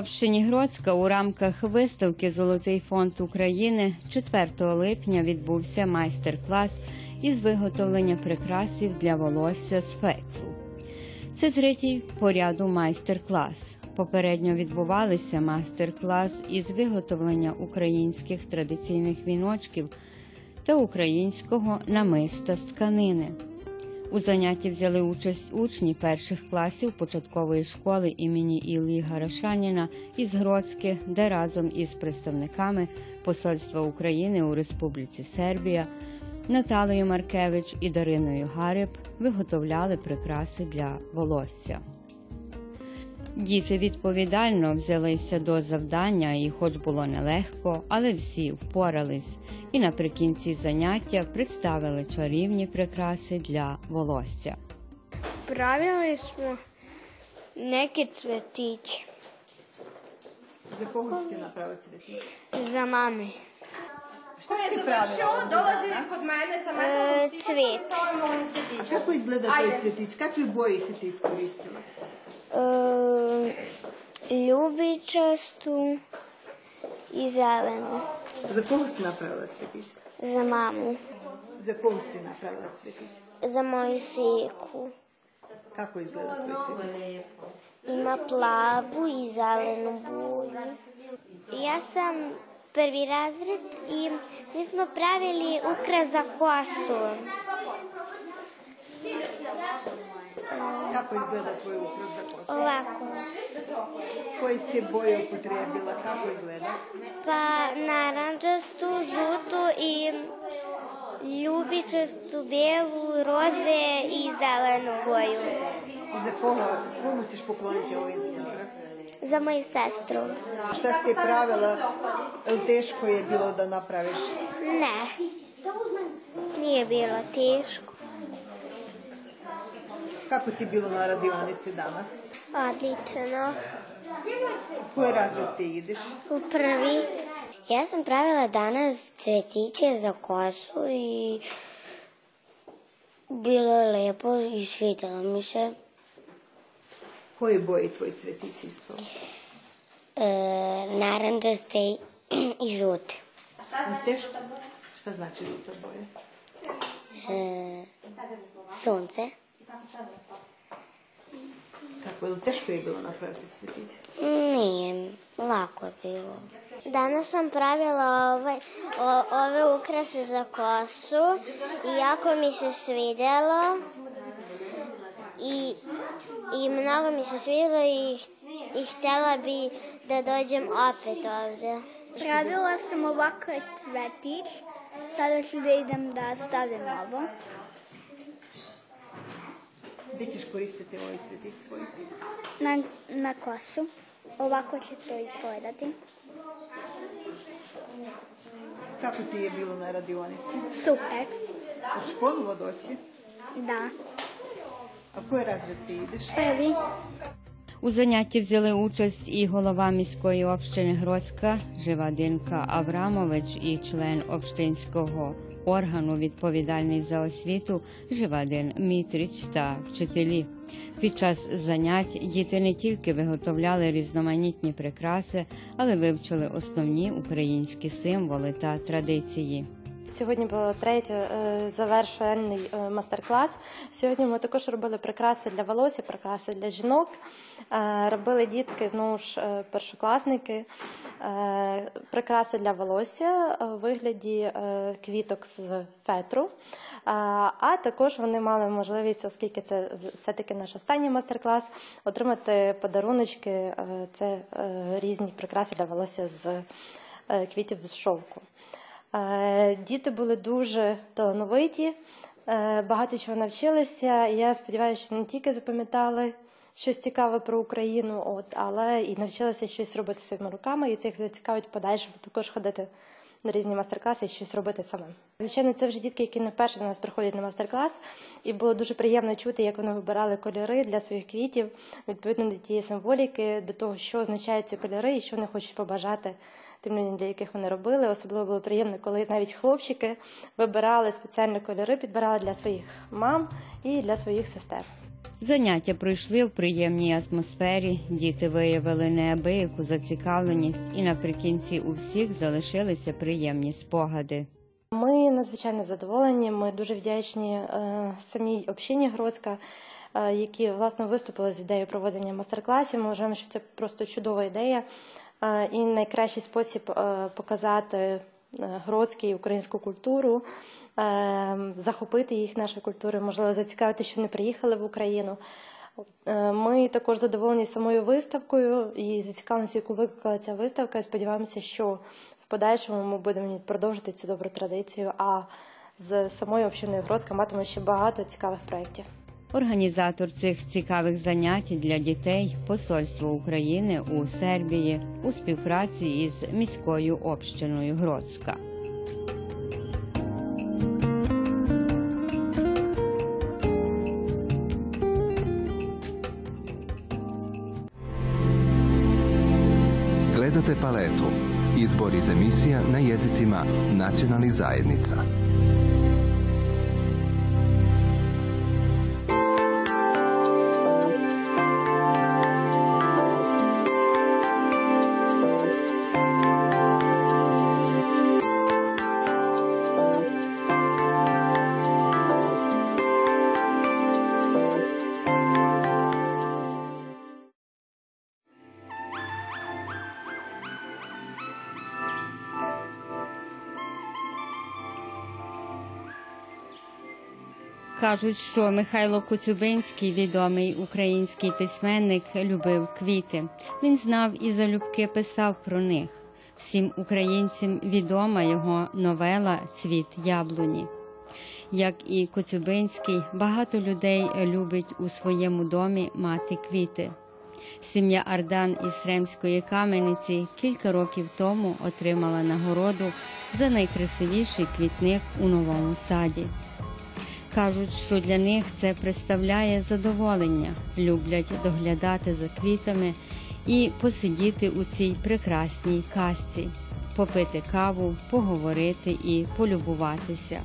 У общині Гроцька у рамках виставки Золотий фонд України 4 липня відбувся майстер-клас із виготовлення прикрасів для волосся з фетру. Це третій по ряду майстер-клас. Попередньо відбувалися майстер-клас із виготовлення українських традиційних віночків та українського намиста з тканини. У занятті взяли участь учні перших класів початкової школи імені Іллі Гарашаніна із Гроцьки, де разом із представниками Посольства України у Республіці Сербія Наталею Маркевич і Дариною Гариб виготовляли прикраси для волосся. Діти відповідально взялися до завдання, і, хоч було нелегко, але всі впорались і наприкінці заняття представили чарівні прикраси для волосся. Правильно некі цвітіч. За кого ти направила цвітіч? За мами. Що ти правила? Долази від мене саме е, цвіт. Якось гледати цвітіч, як ви боїся ти скористила? Е, ljubičastu i zelenu. За кого си направила цвetić? Za mamu. За кого си ти направила цвetić? Za moju siku. Kako izgleda tvoj cvetić? Ima plavu i zelenu boju. Ja sam prvi razred i mi smo pravili ukras za kosu. Kako izgleda tvoj ukras za kosu? Ovako. Koje si te boje upotrijebila? Kako izgleda? Pa naranđastu, žutu i ljubičastu, belu, roze i zelenu boju. I za koga, komu ćeš pokloniti ovaj ukras? Za moju sestru. Šta si ti pravila? Teško je bilo da napraviš? Ne. Nije bilo teško. Kako ti je bilo na radionici danas? Odlično. U koji razred ti ideš? U prvi. Ja sam pravila danas cvetiće za kosu i bilo je lepo i svidjelo mi se. Koje boje je tvoj cvetić ispao? E, naranđaste i žute. Je teško? Šta znači žuta boja? E, sunce. Kako, je li teško je bilo napraviti cvetić? Nije, lako je bilo. Danas sam pravila ovaj, o, ove ukrase za kosu i jako mi se svidjelo i, i mnogo mi se svidjelo i, i htjela bi da dođem opet ovdje. Pravila sam ovako cvetić. Sada ću da idem da stavim ovo. Gde ćeš koristiti ovaj cvetić svoj? Na, na kosu. Ovako će to izgledati. Kako ti je bilo na radionici? Super. Hoćeš ponovo doći? Da. A koji razred ti ideš? Prvi. У занятті взяли участь і голова міської общини Гроцька Живадинка Аврамович, і член общинського органу, відповідальний за освіту Живадин Мітрич та вчителі. Під час занять діти не тільки виготовляли різноманітні прикраси, але вивчили основні українські символи та традиції. Сьогодні було третій е, завершальний е, мастер-клас. Сьогодні ми також робили прикраси для волосся, прикраси для жінок. Е, Робили дітки, знову ж першокласники, прикраси для волосся у вигляді квіток з фетру. А, також вони мали можливість, оскільки це все-таки наш останній мастер-клас, отримати подаруночки. Це різні прикраси для волосся з квітів з шовку. Е, Діти були дуже талановиті, е, багато чого навчилися. Я сподіваюся, що не тільки запам'ятали щось цікаве про Україну, от, але і навчилися щось робити своїми руками, і це їх зацікавить в подальшому також ходити на різні майстер-класи і щось робити самим. Звичайно, це вже дітки, які не вперше до нас приходять на майстер-клас, і було дуже приємно чути, як вони вибирали кольори для своїх квітів, відповідно до тієї символіки, до того, що означають ці кольори і що вони хочуть побажати тим людям, для яких вони робили. Особливо було приємно, коли навіть хлопчики вибирали спеціальні кольори, підбирали для своїх мам і для своїх сестер. Заняття пройшли в приємній атмосфері. Діти виявили неабияку зацікавленість, і наприкінці у всіх залишилися приємні спогади. Ми надзвичайно задоволені. Ми дуже вдячні е, самій общині Гродська, е, які власне виступили з ідеєю проведення майстер-класів. Ми вважаємо, що це просто чудова ідея і найкращий спосіб е, показати е, гродський українську культуру, е, захопити їх нашої культури, можливо, зацікавити, що не приїхали в Україну. Ми також задоволені самою виставкою і зацікавленістю, яку викликала ця виставка. Сподіваємося, що в подальшому ми будемо продовжити цю добру традицію. А з самою общиною Гродська матиме ще багато цікавих проєктів. Організатор цих цікавих занять для дітей Посольство України у Сербії у співпраці із міською общиною Гродська. Gledate paletu. Izbor iz emisija na jezicima nacionalnih zajednica. Кажуть, що Михайло Коцюбинський, відомий український письменник, любив квіти. Він знав і залюбки писав про них. Всім українцям відома його новела Цвіт яблуні. Як і Коцюбинський, багато людей любить у своєму домі мати квіти. Сім'я Ардан із Ремської камениці кілька років тому отримала нагороду за найкрасивіший квітник у новому саді. Кажуть, що для них це представляє задоволення, люблять доглядати за квітами і посидіти у цій прекрасній казці, попити каву, поговорити і полюбуватися.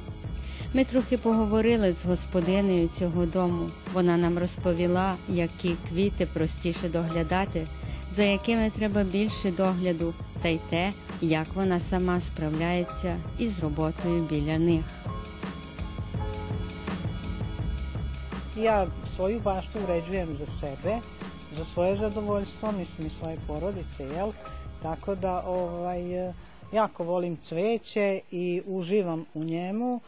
Ми трохи поговорили з господинею цього дому. Вона нам розповіла, які квіти простіше доглядати, за якими треба більше догляду, та й те, як вона сама справляється із роботою біля них. Ja svoju baštu uređujem za sebe, za svoje zadovoljstvo, mislim i svoje porodice, jel? Tako da ovaj, jako volim cveće i uživam u njemu.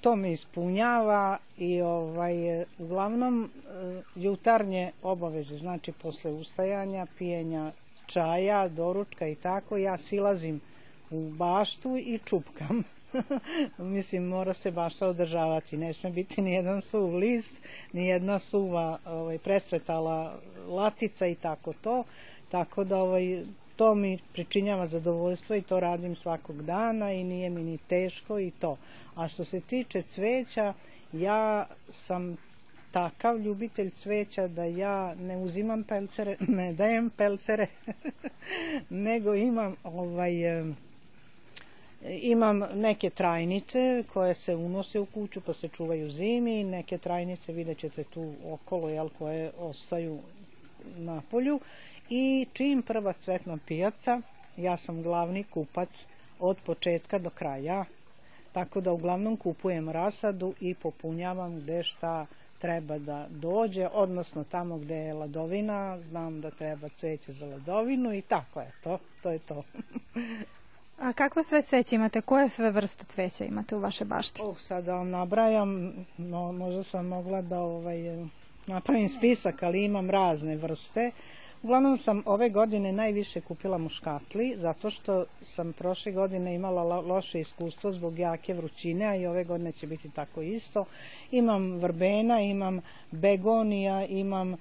To me ispunjava i ovaj, uglavnom eh, jutarnje obaveze, znači posle ustajanja, pijenja čaja, doručka i tako, ja silazim u baštu i čupkam. Mislim, mora se bašta održavati. Ne sme biti ni jedan suv list, ni jedna suva ovaj, presvetala latica i tako to. Tako da ovaj, to mi pričinjava zadovoljstvo i to radim svakog dana i nije mi ni teško i to. A što se tiče cveća, ja sam takav ljubitelj cveća da ja ne uzimam pelcere, ne dajem pelcere, nego imam ovaj, Imam neke trajnice koje se unose u kuću pa se čuvaju zimi, neke trajnice vidjet ćete tu okolo jel, koje ostaju na polju. I čim prva cvetna pijaca, ja sam glavni kupac od početka do kraja, tako da uglavnom kupujem rasadu i popunjavam gde šta treba da dođe, odnosno tamo gde je ladovina, znam da treba cveće za ladovinu i tako je to, to je to. A kakvo sve cveće imate? Koje sve vrste cveća imate u vašoj bašti? Oh, sad da vam nabrajam, no, možda sam mogla da ovaj, napravim spisak, ali imam razne vrste. Uglavnom sam ove godine najviše kupila muškatli, zato što sam prošle godine imala lo- loše iskustvo zbog jake vrućine, a i ove godine će biti tako isto. Imam vrbena, imam begonija, imam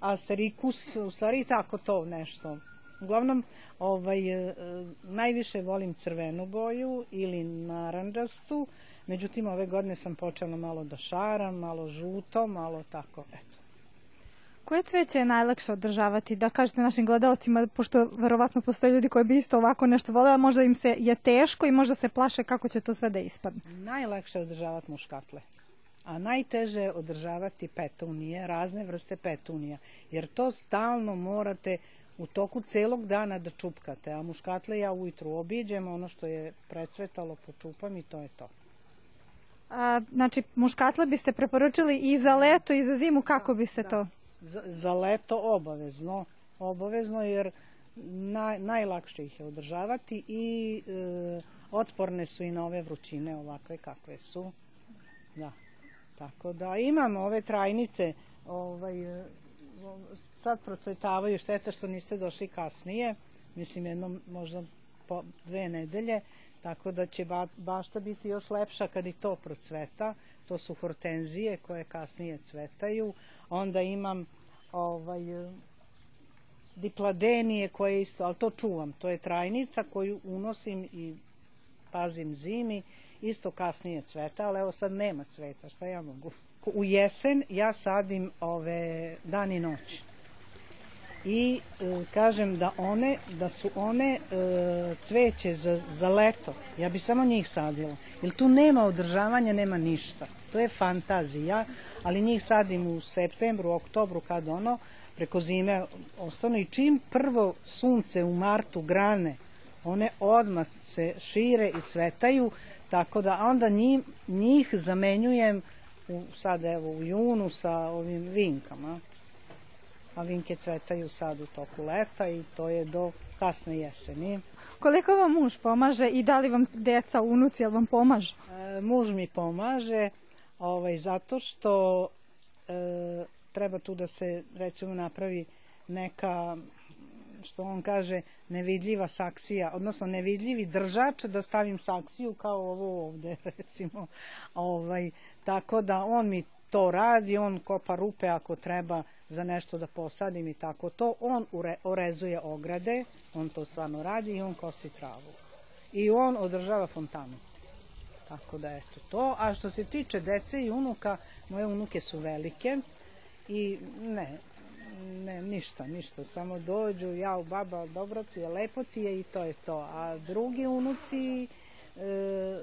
asterikus, u stvari tako to nešto. Uglavnom, ovaj, e, najviše volim crvenu boju ili naranđastu, međutim ove godine sam počela malo da šaram, malo žuto, malo tako, eto. Koje cveće je najlakše održavati? Da kažete našim gledalcima, pošto verovatno postoje ljudi koji bi isto ovako nešto voleli, a možda im se je teško i možda se plaše kako će to sve da ispadne. Najlakše je održavati muškatle. a najteže je održavati petunije, razne vrste petunija, jer to stalno morate u toku celog dana da čupkate, a muškatle ja ujutru obiđem, ono što je precvetalo počupam i to je to. A, znači, muškatle biste preporučili i za leto i za zimu, kako bi se to? Za, za leto obavezno, obavezno jer naj, najlakše ih je održavati i e, otporne su i na ove vrućine ovakve kakve su. Da. Tako da imam ove trajnice, ovaj, sad procvetavaju, šteta što niste došli kasnije, mislim jedno možda po dve nedelje, tako da će ba, bašta biti još lepša kad i to procveta. To su hortenzije koje kasnije cvetaju. Onda imam ovaj, dipladenije koje isto, ali to čuvam. To je trajnica koju unosim i pazim zimi. Isto kasnije cveta, ali evo sad nema cveta, šta ja mogu? U jesen ja sadim ove dan i noć. I e, kažem da one, da su one e, cveće za, za leto, ja bi samo njih sadila. Jer tu nema održavanja, nema ništa. To je fantazija, ali njih sadim u septembru, oktobru, kad ono, preko zime ostanu i čim prvo sunce u martu grane, one odmah se šire i cvetaju, tako da onda njih, njih zamenjujem u, sad evo u junu sa ovim vinkama. A vinke cvetaju sad u toku leta i to je do kasne jeseni. Koliko vam muž pomaže i da li vam deca, unuci, jel vam pomažu? E, muž mi pomaže ovaj, zato što e, treba tu da se recimo napravi neka što on kaže nevidljiva saksija, odnosno nevidljivi držač da stavim saksiju kao ovo ovde recimo. Ovaj, tako da on mi to radi, on kopa rupe ako treba za nešto da posadim i tako to. On ure, orezuje ograde, on to stvarno radi i on kosi travu. I on održava fontanu. Tako da eto to. A što se tiče dece i unuka, moje unuke su velike i ne, ne, ništa, ništa, samo dođu, ja u baba, dobro ti je, lepo ti je i to je to. A drugi unuci e,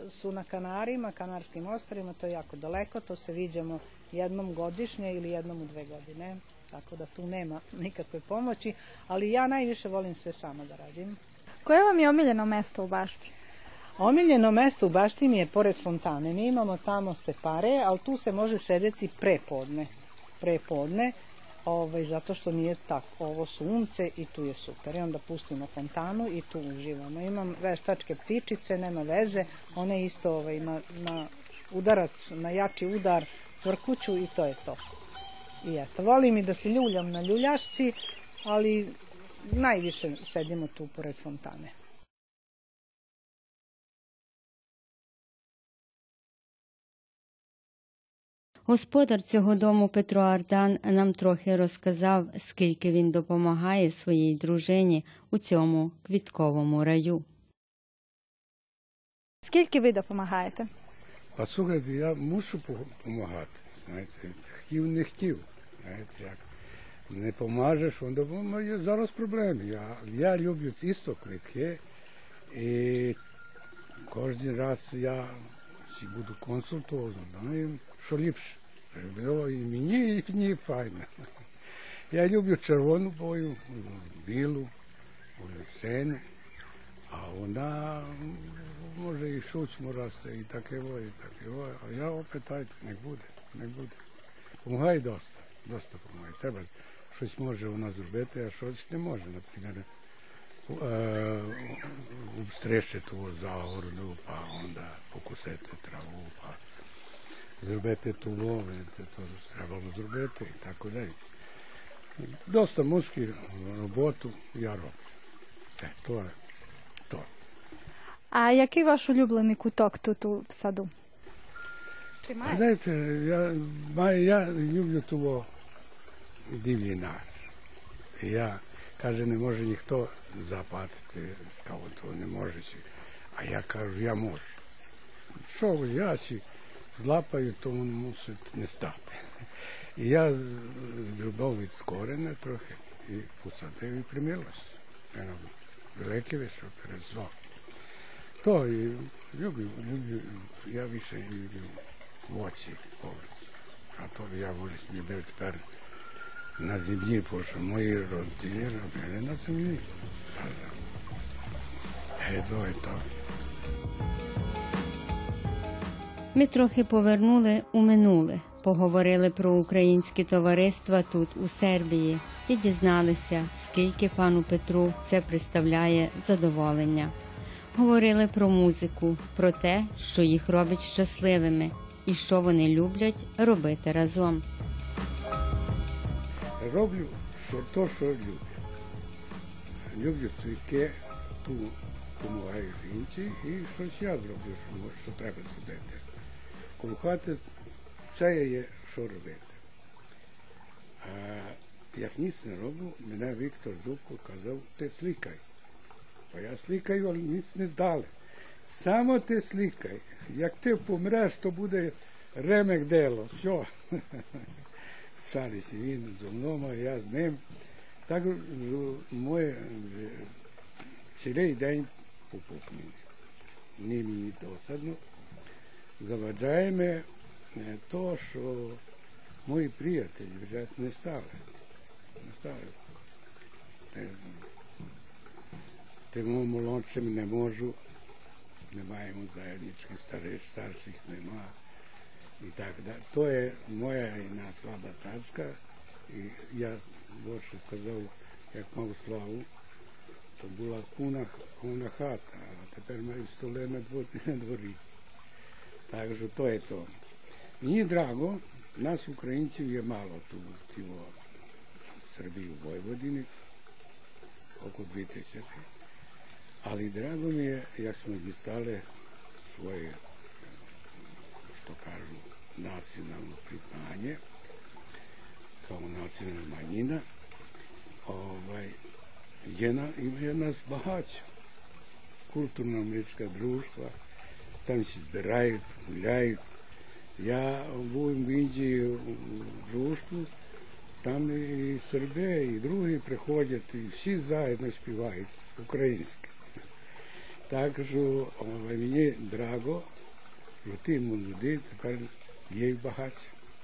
su na Kanarima, Kanarskim ostrovima, to je jako daleko, to se viđamo jednom godišnje ili jednom u dve godine. Tako da tu nema nikakve pomoći, ali ja najviše volim sve sama da radim. Koje vam je omiljeno mesto u bašti? Omiljeno mesto u bašti mi je pored fontane. Mi imamo tamo se pare, ali tu se može sedeti prepodne. Prepodne, ovaj, zato što nije tako ovo sunce i tu je super. I onda pustimo fontanu i tu uživamo. Imam veštačke ptičice, nema veze, one isto ovaj, ima na udarac, na jači udar, cvrkuću i to je to. I eto, volim i da se ljuljam na ljuljašci, ali najviše sedimo tu pored fontane. Господар цього дому Петро Ардан нам трохи розказав, скільки він допомагає своїй дружині у цьому квітковому раю. Скільки ви допомагаєте? А слухайте, я мушу допомагати. Знаєте, хотів, не хотів. Як не помажеш, він допомагає. Зараз проблеми. Я, я люблю тісто, квітки. І кожен раз я буду консультувати, що ліпше. Було і мені, і мені файно. Я люблю червону бою, білу, синю, а вона може і шуцьму росте, і таке, і таке. А я опитаю, не буде, не буде. Помагає доста, доста помагає. Треба щось може вона зробити, а щось не може. Наприклад, е, обстрижити ту загороду, па покусити траву, па зробити ту видите, то треба зробити і так далі. Доста мужські роботу я роблю. То, то. А який ваш улюблений куток тут у саду? Маєте? знаєте, я, маю, я люблю того дивлінар. Я, каже, не може ніхто запатити, сказав, то не може. А я кажу, я можу. Що я сі злапаю, то він мусить не стати. І я зробив від корення трохи і посадив і примилось. Велике вийшло, перезвав. То і люблю, люблю, я більше люблю voće, povrće. A to bi ja volio mi на землі, бо що мої родини робили на землі. Е, то і то. Ми трохи повернули у минуле, поговорили про українські товариства тут, у Сербії, і дізналися, скільки пану Петру це представляє задоволення. Говорили про музику, про те, що їх робить щасливими, і що вони люблять робити разом. Роблю що то, що люблю. Люблю цвітки, ту допомагаю жінці і щось я зроблю, що, що треба зробити. Коло хати все є, що робити. А як ніс не роблю, мене Віктор Зубко казав, ти слікай. Бо я слікаю, але ніц не здали. Само ти слікай. Як ти помреш, то буде ремек дело. Все. Сарись він зо мною, а я з ним. Так моє цілий день попукнені. Не мені досадно. Заважаємо то, що мої приятелі вже не стали. Не стали. Тим молодшим не можу. Не маємо заjedničkih старих, старших нема. І так далі. То є моя одна слаба тачка. І я більше сказав, як мав славу, то була куна, куна хата, а тепер маю столи на дворі, на дворі. Так що то є то. Мені драго, нас українців є мало тут, в Srbiji u Vojvodini, oko 2000. Ali drago mi je, jak smo distale svoje, što kažu, nacionalno priznanje, kao nacionalna manjina, ovaj, je, na, je nas bahaća. Kulturno-američka društva, tam se zbiraju, guljaють. Я був в Індії в дружбу, там і Серби, і другі приходять, і всі заєдно співають українське. Що о, мені драго, що ті молоді тепер є їх багато.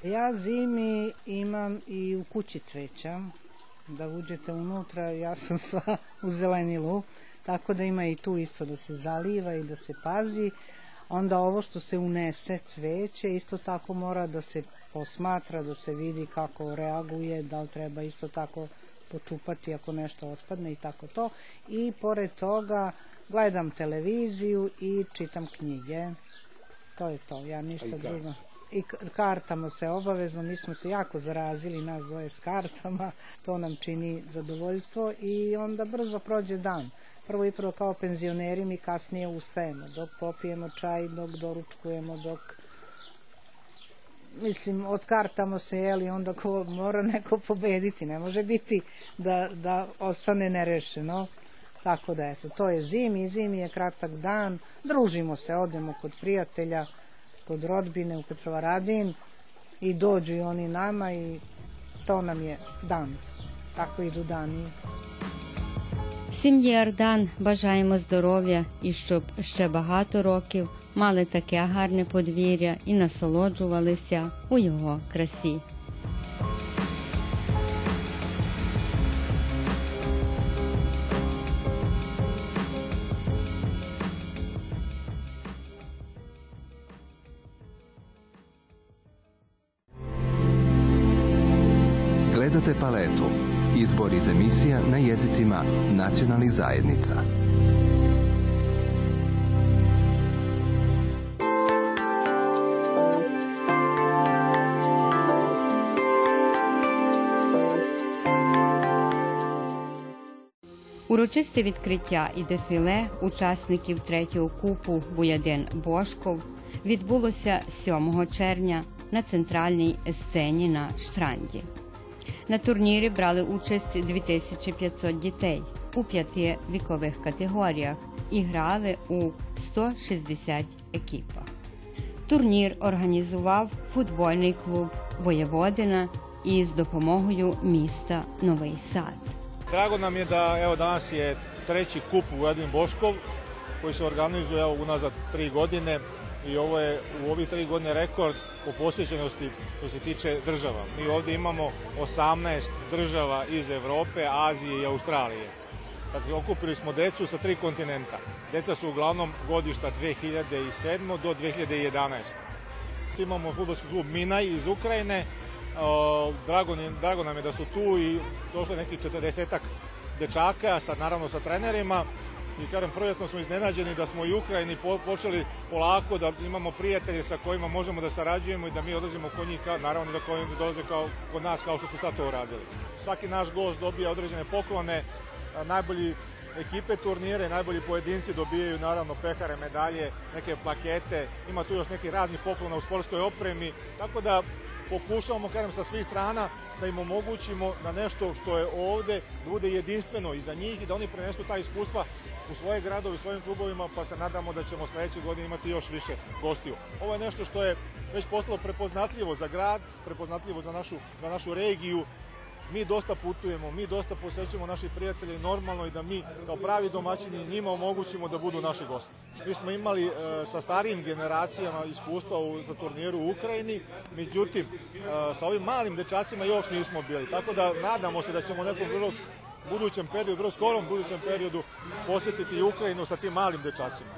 Ja zimi imam i u kući cveća, da uđete unutra, ja sam sva u zelenilu, tako da ima i tu isto da se zaliva i da se pazi. Onda ovo što se unese cveće, isto tako mora da se posmatra, da se vidi kako reaguje, da li treba isto tako počupati ako nešto otpadne i tako to. I pored toga gledam televiziju i čitam knjige. To je to, ja ništa drugo. I kartama se obavezno, mi smo se jako zarazili nas zove s kartama, to nam čini zadovoljstvo i onda brzo prođe dan. Prvo i prvo kao penzioneri mi kasnije ustajemo, dok popijemo čaj, dok doručkujemo, dok mislim, odkartamo se, jeli, onda ko mora neko pobediti, ne može biti da, da ostane nerešeno. Tako da, eto, to je zimi, zimi je kratak dan, družimo se, odemo kod prijatelja, kod rodbine u Petrovaradin i dođu i oni nama i to nam je dan. Tako idu dani. Сім'ї Ардан бажаємо здоров'я і щоб ще багато років мали таке гарне подвір'я і насолоджувалися у його красі. Iz emisija na jezicima nacionalnih zajednica. Урочисте відкриття і дефіле учасників третього купу Буядин Бошков відбулося 7 червня на центральній сцені на Штранді. На турнірі брали участь 2500 дітей у п'яти вікових категоріях і грали у 160 екіпах. Турнір організував футбольний клуб Воєводина із допомогою міста Новий Сад. Drago nam je da evo danas je treći kup Vojvodin Boškov koji se organizuje evo unazad tri godine i ovo je u ovih tri godine rekord po posjećenosti što se tiče država. Mi ovdje imamo 18 država iz Europe, Azije i Australije. Dakle, okupili smo decu sa tri kontinenta. Deca su uglavnom godišta 2007. do 2011. Imamo futbolski klub Minaj iz Ukrajine. O, Drago, drago nam je da su tu i došlo nekih 40 dečaka, sad naravno sa trenerima. I kažem, prvjetno smo iznenađeni da smo i Ukrajini po- počeli polako, da imamo prijatelje sa kojima možemo da sarađujemo i da mi odlazimo kod njih, kao- naravno da koji dolaze kao, kod nas kao što su sad to uradili. Svaki naš gost dobija određene poklone, najbolji ekipe turnire, najbolji pojedinci dobijaju naravno pehare, medalje, neke plakete, ima tu još neki radni poklona u sportskoj opremi, tako da pokušavamo, kažem, sa svih strana da im omogućimo da nešto što je ovde da bude jedinstveno i za njih i da oni prenesu ta iskustva u svoje gradove, u svojim klubovima, pa se nadamo da ćemo sledeće godine imati još više gostiju. Ovo je nešto što je već postalo prepoznatljivo za grad, prepoznatljivo za našu, za našu regiju, mi dosta putujemo, mi dosta posećujemo naših prijatelja i normalno i da mi kao pravi domaćini njima omogućimo da budu naši gosti. Mi smo imali e, sa starijim generacijama iskustva u, za turniru u Ukrajini, međutim e, sa ovim malim dečacima još nismo bili, tako da nadamo se da ćemo nekom vrlo budućem periodu, vrlo skorom budućem periodu posjetiti Ukrajinu sa tim malim dečacima.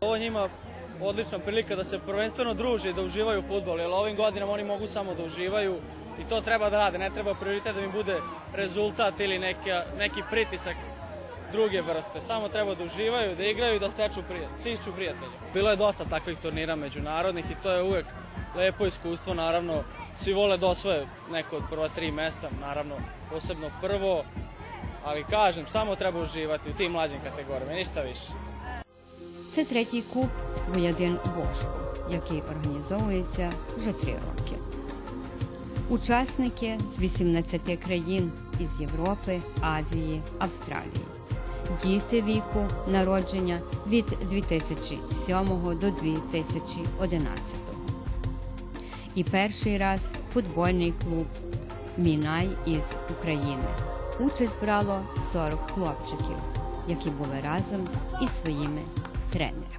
Ovo njima odlična prilika da se prvenstveno druže i da uživaju u futbol, jer ovim godinama oni mogu samo da uživaju i to treba da rade. Ne treba prioritet da im bude rezultat ili neka, neki pritisak druge vrste. Samo treba da uživaju, da igraju i da steču prijatelj, stiču prijatelja. Bilo je dosta takvih turnira međunarodnih i to je uvek lepo iskustvo, naravno. Svi vole da osvoje neko od prva tri mesta, naravno posebno prvo, ali kažem, samo treba uživati u tim mlađim kategorijama, ništa više. Це третій куб Воядин Бошко, який організовується вже три роки. Учасники з 18 країн із Європи, Азії, Австралії. Діти віку народження від 2007 до 2011. І перший раз футбольний клуб Мінай із України. Участь брало 40 хлопчиків, які були разом із своїми тренерами.